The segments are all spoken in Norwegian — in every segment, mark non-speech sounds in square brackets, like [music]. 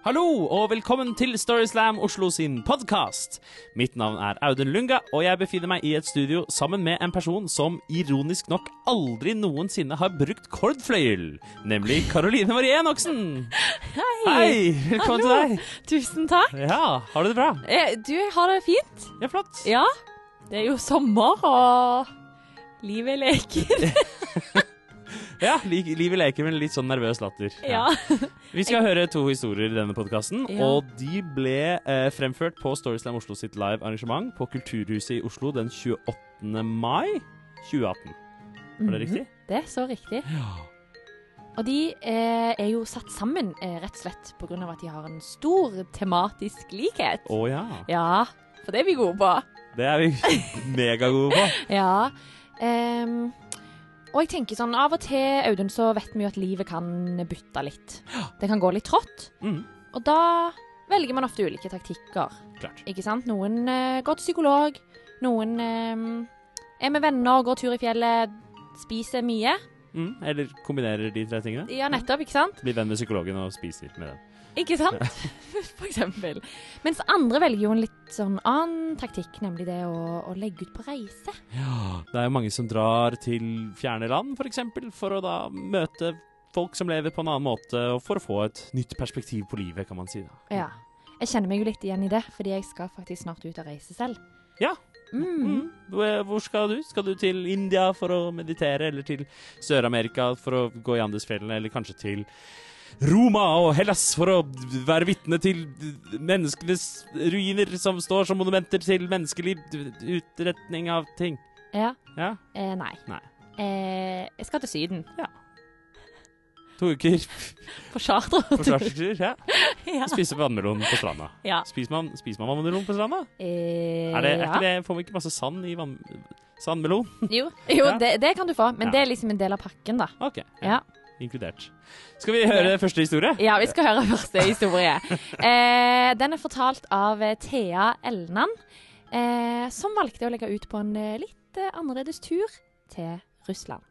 Hallo og velkommen til Storyslam Oslo sin podkast. Mitt navn er Audun Lunga, og jeg befinner meg i et studio sammen med en person som ironisk nok aldri noensinne har brukt kordfløyel, nemlig Karoline Marie Enoksen. Hei! Hei! Velkommen til deg. Tusen takk. Ja, har du det bra? Eh, Du har det fint? Ja, flott. Ja. Det er jo sommer, og livet leker. [laughs] Ja, [laughs] li- Livet leker med litt sånn nervøs latter. Ja. [laughs] Vi skal høre to historier i denne podkasten, Ja. og de ble eh, fremført på Storyslam Oslo sitt live arrangement på Kulturhuset i Oslo den 28. mai 2018. Var det riktig? Mhm, Det er så riktig. Ja. Og de eh, er jo satt sammen eh, rett og slett av at de har en stor tematisk likhet. Å ja. Ja, for det er vi gode på. Det er vi [laughs] megagode på. Ja. ehm, og jeg tenker sånn, av og til, Audun, så vet vi jo at livet kan bytte litt. Det kan gå litt trått. Mm, Og da velger man ofte ulike taktikker. klart. Ikke sant? Noen uh, går til psykolog, noen uh, er med venner, går tur i fjellet, spiser mye. Mm, eller kombinerer de tre tingene. Ja, nettopp, ikke sant? Blir venn med psykologen og spiser med den. Ikke sant? [laughs] For eksempel. Mens andre velger jo en litt sånn annen taktikk, nemlig det å, å legge ut på reise. Ja, det er jo mange som drar til fjerne land, for eksempel, for å da møte folk som lever på en annen måte, og for å få et nytt perspektiv på livet, kan man si. da. Ja. Jeg kjenner meg jo litt igjen i det, fordi jeg skal faktisk snart ut og reise selv. Ja. Mm. Mm. Hvor skal du? Skal du til India for å meditere, eller til Sør-Amerika for å gå i Andesfjellene, eller kanskje til Roma og Hellas for å være vitne til menneskenes ruiner som står som monumenter til menneskelig utretning av ting? Ja. Ja. Eh, nei. Nei. Eh, jeg skal til Syden. Ja. To uker [laughs] På charter. på chartertur. Ja. [laughs] ja. Spise vannmelon på stranda. ja. Spiser man, spiser man vannmelon på stranda? Eh, Er det, er ja. det, får vi ikke masse sand i vann, sandmelon? Jo, jo [laughs] Ja. det, det kan du få, men det er liksom en del av pakken, da. OK. Ja. Inkludert. Skal vi høre første historie? Ja, vi skal høre første historie. Eh, den er fortalt av eh, Thea Elnan, eh, som valgte å legge ut på en eh, litt eh, annerledes tur til Russland.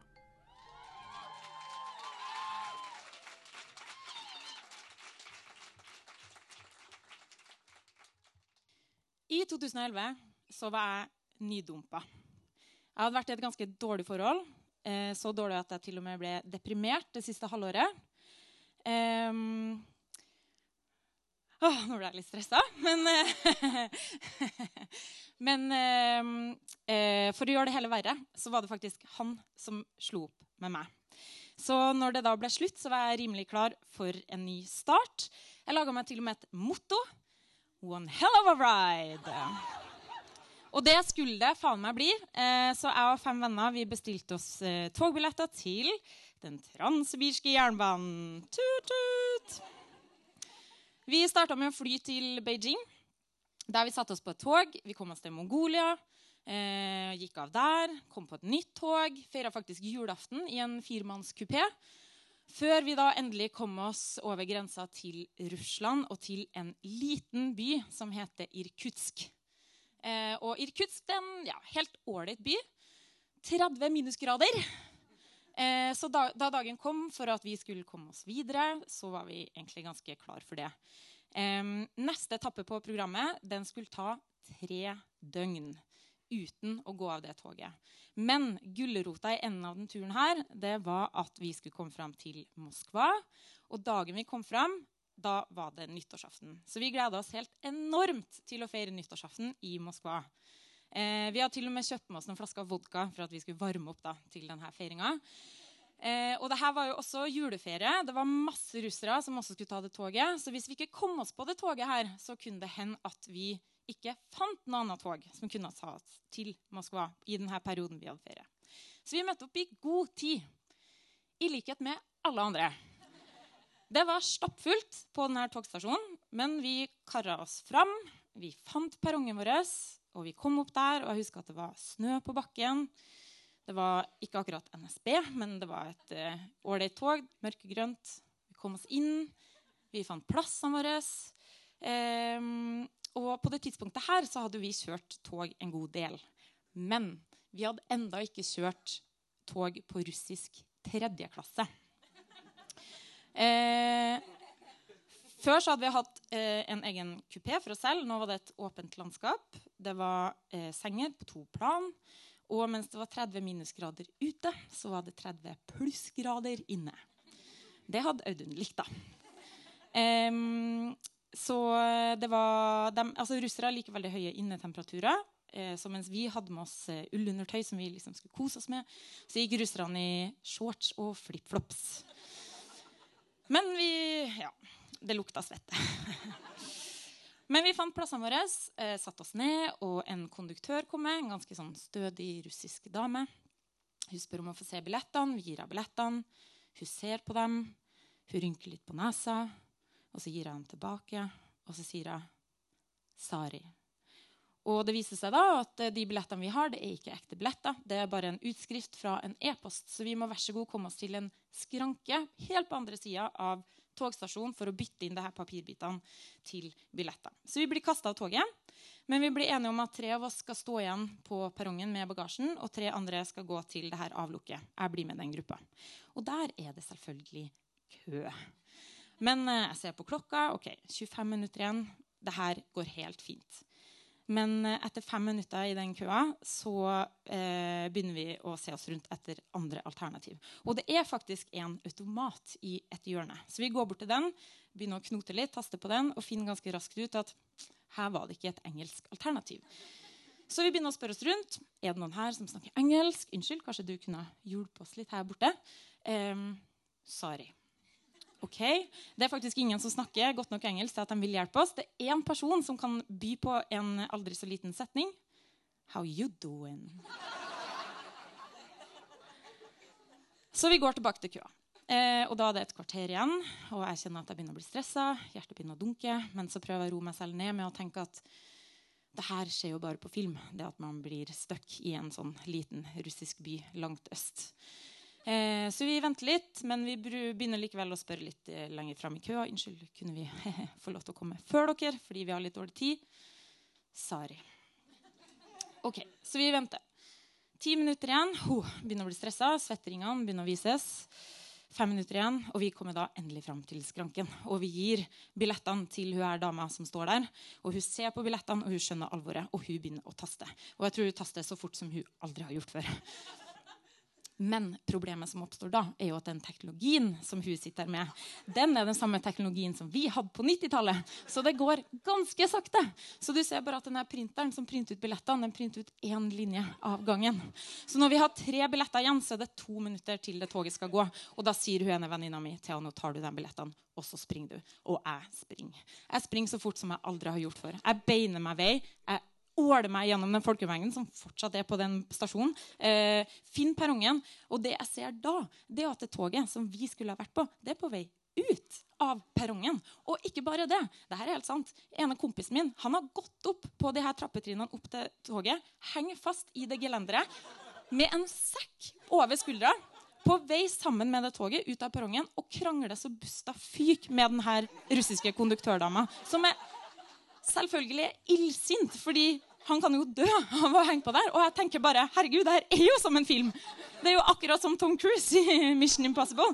I 2011 så var jeg nydumpa. Jeg hadde vært i et ganske dårlig forhold. Eh, så dårlig at jeg til og med ble deprimert det siste halvåret. Ehm, åh, nå ble jeg litt stressa. Men, eh, [laughs] men eh, eh, for å gjøre det hele verre, så var det faktisk han som slo opp med meg. Så når det da ble slutt, så var jeg rimelig klar for en ny start. Jeg laga meg til og med et motto. One hell of a ride. Og det skulle det faen meg bli. Eh, så jeg og fem venner vi bestilte oss eh, togbilletter til den transsibirske jernbanen. Tut-tut! Vi starta med å fly til Beijing, der vi satte oss på et tog. Vi kom oss til Mongolia. Eh, gikk av der, kom på et nytt tog. Feira faktisk julaften i en firemannskupé. Før vi da endelig kom oss over grensa til Russland og til en liten by som heter Irkutsk. Eh, og Irkutsk er en ja, helt ålreit by. 30 minusgrader. Eh, så da, da dagen kom for at vi skulle komme oss videre, så var vi egentlig ganske klar for det. Eh, neste etappe på programmet den skulle ta tre døgn uten å gå av det toget. Men gulrota i enden av den turen her, det var at vi skulle komme fram til Moskva. Og dagen vi kom fram, da var det nyttårsaften. Så vi gleda oss helt enormt til å feire nyttårsaften i Moskva. Eh, vi hadde til og med kjøpt med oss noen flasker vodka for at vi skulle varme opp da, til denne feiringa. Eh, og det her var jo også juleferie. Det var masse russere som også skulle ta det toget. Så hvis vi ikke kom oss på det toget her, så kunne det hende at vi ikke fant noe annet tog som kunne ta oss til Moskva i denne perioden vi hadde ferie. Så vi møtte opp i god tid, i likhet med alle andre. Det var stappfullt på denne togstasjonen, men vi kara oss fram. Vi fant perrongen vår, og vi kom opp der. Og jeg husker at det var snø på bakken. Det var ikke akkurat NSB, men det var et ålreit uh, tog. Mørkegrønt. Vi kom oss inn. Vi fant plassene våre. Um, og på det tidspunktet her så hadde vi kjørt tog en god del. Men vi hadde enda ikke kjørt tog på russisk tredjeklasse. klasse. Eh, Før så hadde vi hatt eh, en egen kupé for oss selv. Nå var det et åpent landskap. Det var eh, senger på to plan. Og mens det var 30 minusgrader ute, så var det 30 plussgrader inne. Det hadde Audun likt, da. Em, så det var de, altså Russere liker veldig høye innetemperaturer. Så mens vi hadde med oss ullundertøy som vi liksom skulle kose oss med, så gikk russerne i shorts og flipflops. Men vi Ja, det lukta svette. [laughs] Men vi fant plassene våre, eh, satte oss ned, og en konduktør kom med. En ganske sånn stødig russisk dame. Hun spør om å få se billettene. Vi gir henne billettene. Hun ser på dem. Hun rynker litt på nesa. Og så gir jeg dem tilbake, og så sier jeg 'Sari'. Og det viser seg da at eh, de billettene vi har, det er ikke ekte billetter. Det er bare en utskrift fra en e-post. Så vi må vær så god komme oss til en skranke helt på andre sida av togstasjonen for å bytte inn det her papirbitene til billetter. Så vi blir kasta av toget. Men vi blir enige om at tre av oss skal stå igjen på perrongen med bagasjen, og tre andre skal gå til det her avlukket. Jeg blir med den gruppa. Og der er det selvfølgelig kø. Men eh, jeg ser på klokka. ok, 25 minutter igjen. Det her går helt fint. Men eh, etter fem minutter i den køa så eh, begynner vi å se oss rundt etter andre alternativ. Og det er faktisk en automat i et hjørne. Så vi går bort til den, begynner å knote litt, taste på den og finner ganske raskt ut at her var det ikke et engelsk alternativ. Så vi begynner å spørre oss rundt. Er det noen her som snakker engelsk? Unnskyld, kanskje du kunne hjulpet oss litt her borte? Ehm, sorry. Ok, Det er faktisk ingen som snakker godt nok engelsk til at de vil hjelpe oss. Det er én person som kan by på en aldri så liten setning. How you doing? Så vi går tilbake til køa. Eh, og da er det et kvarter igjen, og jeg kjenner at jeg begynner å bli stressa. Hjertet begynner å dunke, men så prøver jeg å roe meg selv ned med å tenke at det her skjer jo bare på film. Det at man blir stuck i en sånn liten russisk by langt øst. Eh, så vi venter litt, men vi begynner likevel å spørre litt eh, lenger fram i køa. Unnskyld, kunne vi [laughs] få lov til å komme før dere fordi vi har litt dårlig tid? Sorry. Ok, så vi venter. Ti minutter igjen. Ho, begynner å bli stressa. Svetteringene begynner å vises. Fem minutter igjen, og vi kommer da endelig fram til skranken. Og vi gir billettene til hun her dama som står der. Og hun ser på billettene, og hun skjønner alvoret, og hun begynner å taste. Og jeg tror hun taster så fort som hun aldri har gjort før. Men problemet som oppstår da, er jo at den teknologien som hun sitter med, den er den samme teknologien som vi hadde på 90-tallet. Så det går ganske sakte. Så du ser bare at denne printeren som printer ut billettene, den printer ut én linje av gangen. Så når vi har tre billetter igjen, så er det to minutter til det toget skal gå. Og da sier hun ene venninna mi Thea, nå tar du de billettene, og så springer du. Og jeg springer. Jeg springer så fort som jeg aldri har gjort før. Jeg beiner meg vei. Jeg åler meg gjennom den folkemengden som fortsatt er på den stasjonen. Eh, finn perrongen. Og det jeg ser da, det er at det toget som vi skulle ha vært på, det er på vei ut av perrongen. Og ikke bare det. det her er helt sant. ene kompisen min han har gått opp på de her trappetrinnene opp til toget, henger fast i det gelenderet med en sekk over skuldra. På vei sammen med det toget ut av perrongen og krangler så busta fyk med den her russiske konduktørdama. Som er selvfølgelig illsint, fordi han kan jo dø av å henge på der. Og jeg tenker bare herregud, det her er jo som en film. Det er jo akkurat som Tom Cruise i Mission Impossible.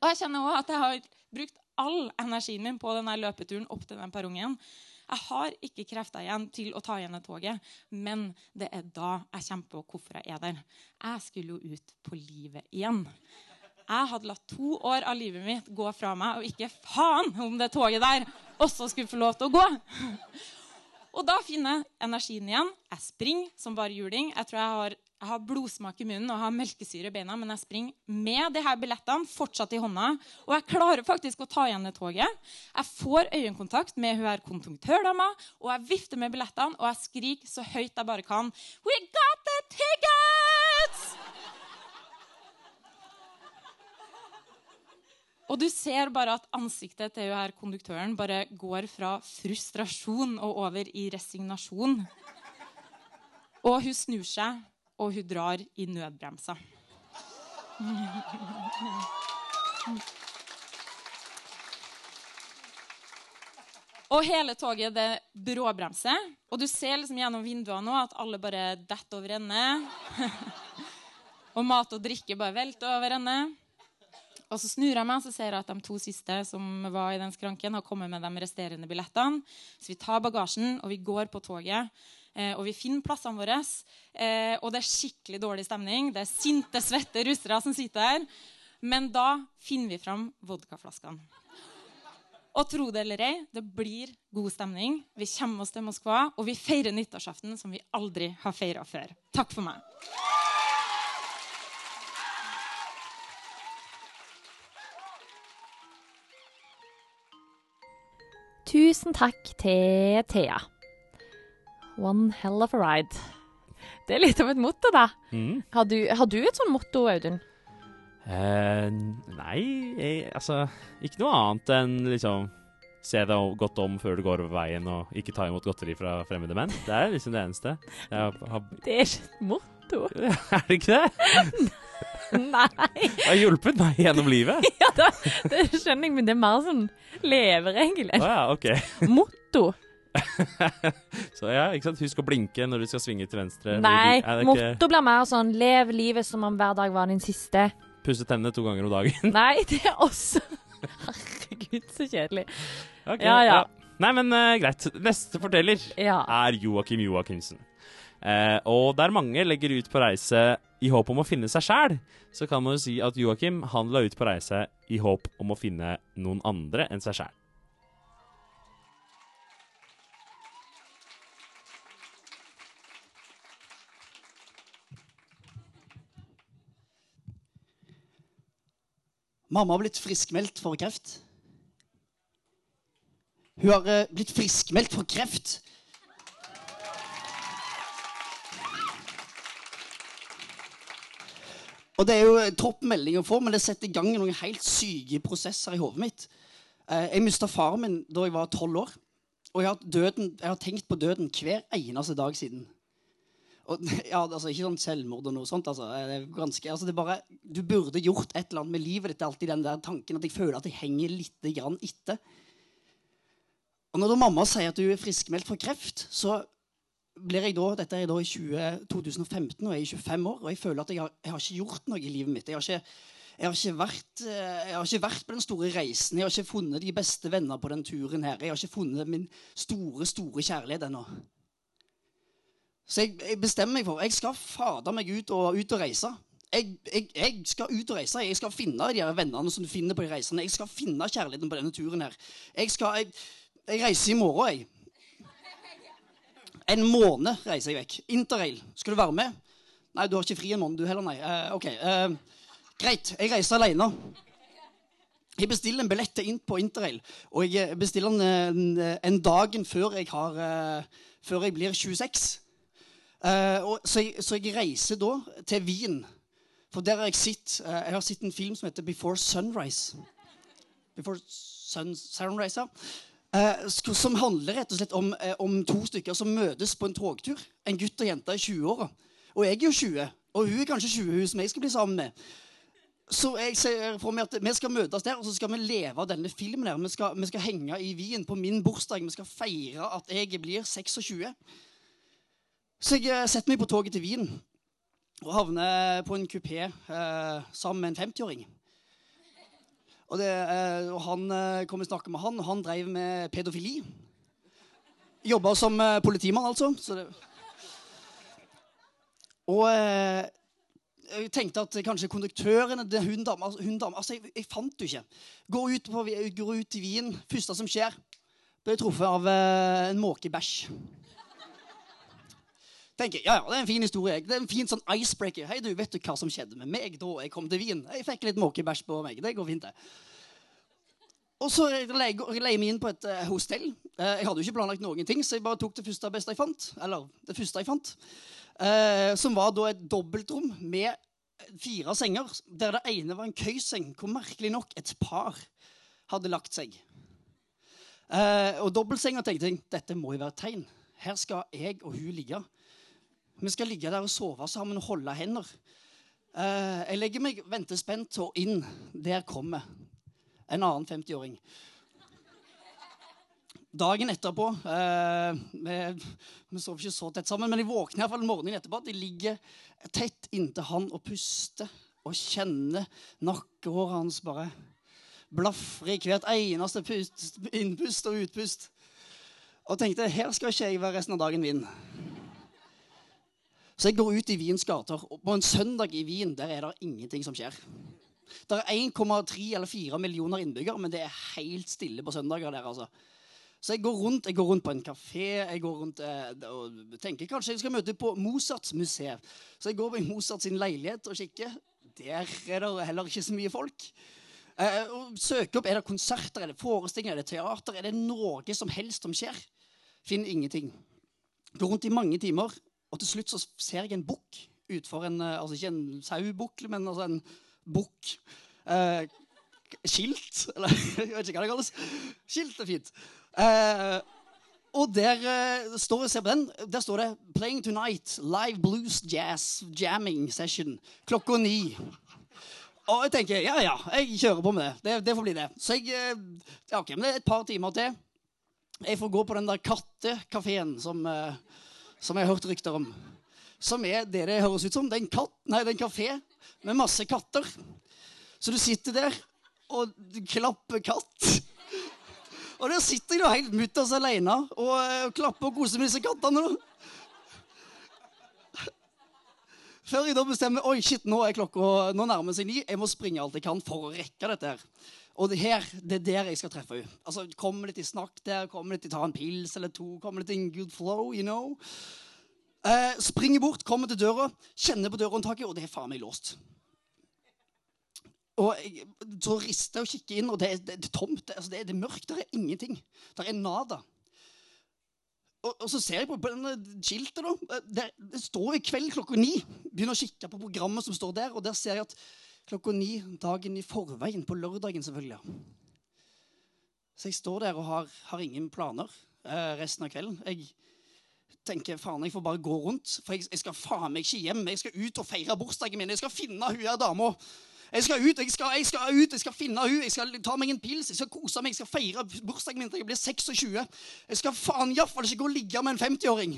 Og jeg kjenner også at jeg har brukt all energien min på denne løpeturen opp til den perrongen. Jeg har ikke krefter igjen til å ta igjen det toget, men det er da jeg kommer på hvorfor jeg er der. Jeg skulle jo ut på livet igjen. Jeg hadde latt to år av livet mitt gå fra meg, og ikke faen om det toget der også skulle få lov til å gå. Og da finner jeg energien igjen. Jeg springer som bare juling. Jeg tror jeg har, jeg har blodsmak i munnen og har melkesyre i beina, men jeg springer med de her billettene fortsatt i hånda. Og jeg klarer faktisk å ta igjen det toget. Jeg får øyekontakt med hun her konduktørdama, og jeg vifter med billettene, og jeg skriker så høyt jeg bare kan. We got the tickets! Og du ser bare at ansiktet til her konduktøren bare går fra frustrasjon og over i resignasjon. Og hun snur seg, og hun drar i nødbremsa. Og hele toget det bråbremser. Og du ser liksom gjennom vinduene nå at alle bare detter over ende. [laughs] og mat og drikke bare velter over ende. Og så snur jeg meg så ser jeg at de to siste som var i den skranken, har kommet med de resterende billettene. Så vi tar bagasjen og vi går på toget. Eh, og vi finner plassene våre. Eh, og det er skikkelig dårlig stemning. Det er sinte, svette russere som sitter der. Men da finner vi fram vodkaflaskene. Og tro det eller ei, det blir god stemning. Vi kommer oss til Moskva, og vi feirer nyttårsaften som vi aldri har feira før. Takk for meg. Tusen takk til Thea. One hell of a ride. Det er litt av et motto, da. Mm. Har du, har du et sånt motto, Audun? Eh, nei, jeg, altså Ikke noe annet enn liksom Se deg godt om før du går over veien, og ikke ta imot godteri fra fremmede menn. Det er liksom det eneste. Har, har, Det er ikke et motto. [laughs] er det ikke det? [laughs] [laughs] Nei. Det har hjulpet meg gjennom livet. [laughs] Ja, da, det skjønner jeg, men det er mer sånn leveregel Oh, ja, okay. [laughs] motto. Så ja, ikke sant. Husk å blinke når du skal svinge til venstre. Nei, ikke motto blir mer sånn lev livet som om hver dag var din siste. pusse tennene to ganger om dagen? Nei, det er også Herregud, så kjedelig. Okay, Ja, ja. Nei, men uh, greit. Neste forteller Ja. er Joakim Joakimsen. Eh, og der mange legger ut på reise i håp om å finne seg sjæl, så kan man jo si at Joakim han la ut på reise i håp om å finne noen andre enn seg sjæl. Mamma har blitt friskmeldt for kreft. Hun har eh, blitt friskmeldt for kreft. Og det er jo topp melding å få, men det setter i gang noen helt syke prosesser i hodet mitt. Eh, jeg mista faren min da jeg var tolv år. Og jeg har, døden, jeg har tenkt på døden hver eneste dag siden. Og, [laughs] ja, altså Ikke sånn selvmord og noe sånt. altså, det er ganske, altså det er bare, Du burde gjort et eller annet med livet ditt. Alltid den der tanken at jeg føler at jeg henger litt grann etter. Og når da mamma sier at du er friskmeldt for kreft, så blir jeg da, dette er da i 20, 2015, og jeg er 25 år, og jeg føler at jeg har, jeg har ikke gjort noe i livet mitt. Jeg har ikke, jeg har, vært, eh, jeg har ikke vært på den store reisen. Jeg har ikke funnet de beste venner på den turen her. Jeg har ikke funnet min store, store kjærlighet ennå. Så jeg, jeg bestemmer meg for jeg skal fader meg ut og, ut og reise. Jeg, jeg, jeg skal ut og reise. Jeg skal finne de her vennene som du finner på de reisene. Jeg skal finne kjærligheten på denne turen her. Jeg, skal, jeg reiser i morgen, jeg. En måned reiser jeg vekk. Interrail. Skal du være med? Nei, du har ikke fri en måned, du heller, nei. Eh, ok. eh, greit. Jeg reiser alene. Jeg bestiller en billett inn på interrail, og jeg bestiller den en, en dagen før jeg, har, eh, før jeg blir 26. Eh, og, så, jeg, så jeg reiser da til Wien. For der har jeg sett eh, Jeg har sett en film som heter Before Sunrise. Before sun, Sunrise, ja. Eh, som handler rett og slett om, eh, om to stykker som møtes på en togtur. En gutt og jente i 20-åra. Og jeg er jo 20, og hun er kanskje 20, hun som jeg skal bli sammen med. Så jeg ser for meg at vi skal møtes der, og så skal vi leve av denne filmen. der. Vi skal, vi skal henge i Wien på min bursdag. Vi skal feire at jeg blir 26. Så jeg eh, setter meg på toget til Wien og havner på en kupé eh, sammen med en 50-åring. Og, det, eh, og han eh, kom og snakket med han, og han drev med pedofili. Jobba som eh, politimann, altså. Så det. Og jeg tenkte at kanskje konduktøren hun dama, hun dama Altså, jeg, jeg fant det ikke. Går ut, på, går ut i Wien. Første som skjer, blir truffet av en måke i jeg, Tenker, ja, ja, Det er en fin historie. Det er en fin sånn icebreaker. Hei, du, vet du hva som skjedde med meg da jeg kom til Wien? Jeg fikk litt måkebæsj på meg. Det går fint, det. Og så leier jeg meg inn på et uh, hostell. Uh, jeg hadde jo ikke planlagt noen ting, så jeg bare tok det første og beste jeg fant. Eller det første jeg fant. Uh, som var da et dobbeltrom med fire senger, der det ene var en køyseng, hvor merkelig nok et par hadde lagt seg. Uh, og dobbeltsenga tenkte jeg dette må jo være et tegn. Her skal jeg og hun ligge. Vi skal ligge der og sove sammen og holde hender. Eh, jeg legger meg ventespent og inn. Der kommer en annen 50-åring. Dagen etterpå eh, vi, vi sov ikke så tett sammen, men jeg våkner i hvert fall morgenen etterpå De ligger tett inntil han og puster og kjenner nakkehåret hans bare blafre i hvert eneste pust, innpust og utpust. Og tenkte her skal ikke jeg være resten av dagen min. Så jeg går ut i Wiens gater. og På en søndag i Wien der er det ingenting som skjer. Det er 1,3 eller 4 millioner innbyggere, men det er helt stille på søndager der. altså. Så jeg går rundt jeg går rundt på en kafé jeg går rundt eh, og tenker kanskje jeg skal møte på Mozarts museum. Så jeg går på Mozarts leilighet og kikker. Der er det heller ikke så mye folk. Eh, og søker opp, Er det konserter, er det forestillinger, er det teater? Er det noe som helst som skjer? Finner ingenting. Går rundt i mange timer, og til slutt så ser jeg en bukk utfor en eh, Altså ikke en sauebukk, men altså en bukk. Eh, skilt, eller [laughs] jeg vet ikke hva det kalles. Skilt er fint. Eh, og der eh, står se på den, der står det 'Playing tonight. Live blues jazz jamming session'. Klokka ni. Og jeg tenker ja, ja, jeg kjører på med det. Det, det får bli det. Så jeg eh, ja, ok, men det er et par timer til. Jeg får gå på den der kattekafeen som, eh, som jeg har hørt rykter om. Som er det det høres ut som. Det er en, katt, nei, det er en kafé med masse katter. Så du sitter der og klapper katt. Og der sitter jeg da helt mutters aleine og, eh, og klapper og koser med disse kattene. da. Før jeg da bestemmer oi shit, nå er klokka nå nærmer seg ni. Jeg må springe alt jeg kan for å rekke dette. her. Og det her, det er der jeg skal treffe henne. Altså, Kommer litt i snakk der, kommer litt i ta en pils eller to, kommer litt i en good flow, you know. Eh, springer bort, kommer til døra, kjenner på dørhåndtaket, og det er faen meg låst. Og jeg, Så rister jeg og kikker inn, og det, er- det, er tomt. Det, altså, det, er, det er mørkt. Det er ingenting. Det er nada. Og, og så ser jeg på, på denne skiltet. da. Det, det står i kveld klokka ni. Begynner å kikke på programmet som står der, og der ser jeg at klokka ni dagen i forveien, på lørdagen selvfølgelig. Så jeg står der og har, har ingen planer eh, resten av kvelden. Jeg tenker faen, jeg får bare gå rundt, for jeg, jeg skal faen meg ikke hjem. Jeg skal ut og feire bursdagen min. Jeg skal finne hun her dama. Jeg skal ut, jeg skal, jeg skal ut, jeg skal finne hun, jeg skal ta meg en pils, jeg skal kose meg, jeg skal feire bursdagen min til jeg blir 26. Jeg skal faen iallfall ikke gå og ligge med en 50-åring.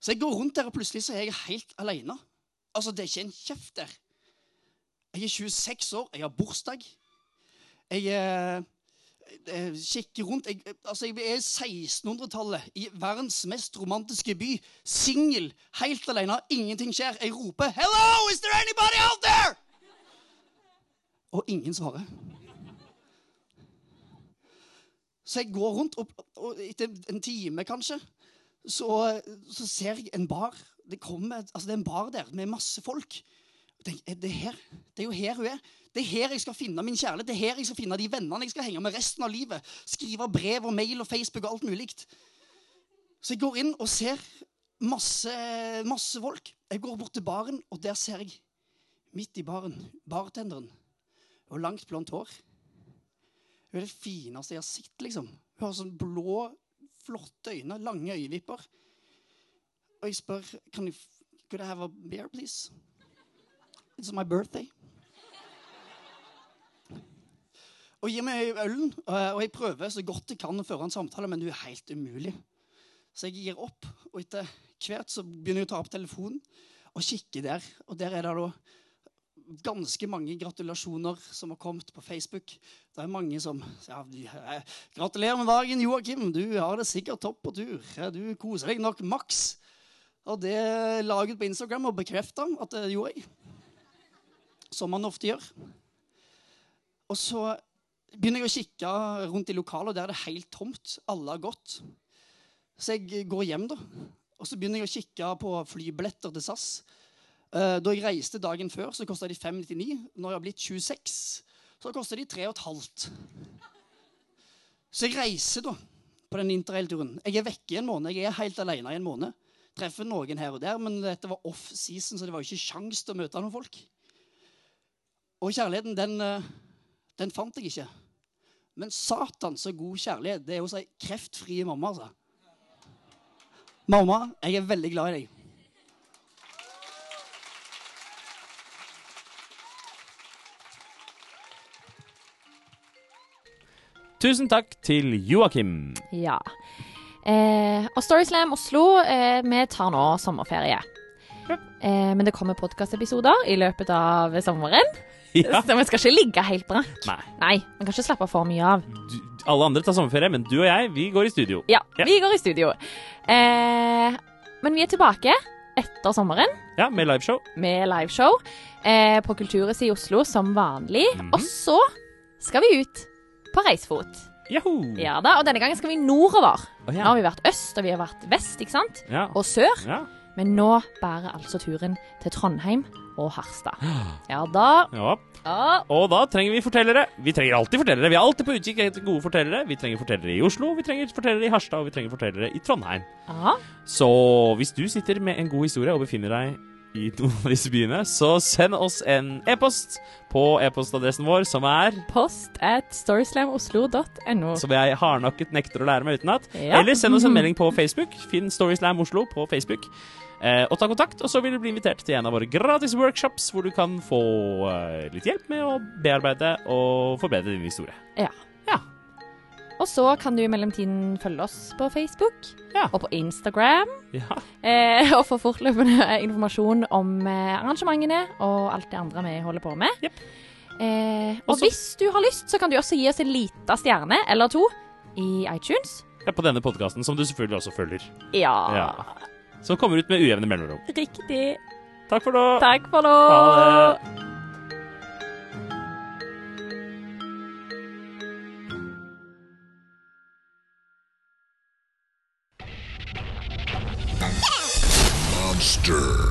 Så jeg går rundt der, og plutselig så er jeg helt alene. Altså, det er ikke en kjeft der. Jeg er 26 år, jeg har bursdag. Jeg eh, eh, kikker rundt jeg, altså jeg er 1600-tallet, i verdens mest romantiske by. Singel, helt alene, ingenting skjer. Jeg roper 'Hello, is there anybody out there?' Og ingen svarer. Så jeg går rundt, og, og etter en time kanskje, så, så ser jeg en bar. Det, kommer, altså det er en bar der med masse folk. Jeg er det, her? det er jo her hun er. Det er her jeg skal finne min kjærlighet. Det er her jeg skal finne de vennene jeg skal henge med resten av livet. Skrive brev og mail og Facebook og alt mulig. Så jeg går inn og ser masse, masse folk. Jeg går bort til baren, og der ser jeg midt i baren bartenderen. Og langt blondt hår. Hun er det fineste jeg har sett, liksom. Hun har sånn blå, flotte øyne, lange øyevipper. Og jeg spør kan jeg, Could I have a beer, please? It's my birthday. Og gir meg ølen, eh, og jeg prøver så godt jeg kan å føre en samtale, men det er helt umulig. Så jeg gir opp, og etter hvert så begynner jeg å ta opp telefonen og kikke der. Og der er det da ganske mange gratulasjoner som har kommet på Facebook. Det er mange som ja, eh, Gratulerer med dagen, Joakim. Du har det sikkert topp på tur. Du koser deg nok maks. Og det la jeg ut på Instagram og bekrefta at det gjorde jeg. Som man ofte gjør. Og så begynner jeg å kikke rundt i lokalet, og der er det helt tomt. Alle har gått. Så jeg går hjem, da. Og så begynner jeg å kikke på flybilletter til SAS. Eh, Da jeg reiste dagen før, så kosta de 599. Når jeg har blitt 26, så koster de 3,5. Så jeg reiser da på den interrail-turen. Jeg er vekke i en måned. Jeg er helt alene i en måned. Treffer noen her og der, men dette var off-season, så det var jo ikke kjangs til å møte noen folk. Og kjærligheten, den, eh, den fant jeg ikke. Men satan, så god kjærlighet. Det er hos ei kreftfri mamma, altså. Mamma, jeg er veldig glad i deg. Tusen takk til Joakim. Ja. Eh, og Storyslam Oslo, eh, vi tar nå sommerferie. Eh, men det kommer podkastepisoder i løpet av sommeren. Ja. [laughs] Så vi skal ikke ligge helt brakk. Nei. Nei, vi kan ikke slappe for mye av. Du, alle andre tar sommerferie, men du og jeg, vi går i studio. Ja, Ja. vi går i studio. Eh, men vi er tilbake etter sommeren Ja, med liveshow. med liveshow eh, på Kulturhuset i Oslo som vanlig. Mhm. Og så skal vi ut på reisefot. Yahoo! Ja da, Og denne gangen skal vi nordover. Å, Nå har vi vært øst, og vi har vært vest, ikke sant? Ja. Og sør. ja. Men nå bærer altså turen til Trondheim og Harstad. Ja da. ja. Ja. Og da trenger vi fortellere. Vi trenger alltid fortellere. Vi er alltid på utkikk etter gode fortellere. Vi trenger fortellere i Oslo, vi trenger fortellere i Harstad, og vi trenger fortellere i Trondheim. ja. Så hvis du sitter med en god historie og befinner deg i noen av disse byene, så send oss en e-post på e-postadressen vår, som er Post at storyslamoslo.no. som jeg hardnakket nekter å lære meg utenat. Ja. Eller send oss en melding på Facebook. Finn Storyslam Oslo på Facebook. Eh, og ta kontakt, og så vil du bli invitert til en av våre gratis workshops, hvor du kan få eh, litt hjelp med å bearbeide og forbedre din historie. Ja. Og så kan du i mellomtiden følge oss på Facebook Ja. og på Instagram. Ja. Eh, og få fortløpende informasjon om eh, arrangementene og alt det andre vi holder på med. Yep. Eh, og Også- hvis du har lyst, så kan du også gi oss en lita stjerne eller to i iTunes. Ja, På denne podkasten, som du selvfølgelig også følger. Ja. Ja. Som kommer ut med ujevne mellomrom. Riktig. Takk for nå. Takk for nå. Ha det. Stir.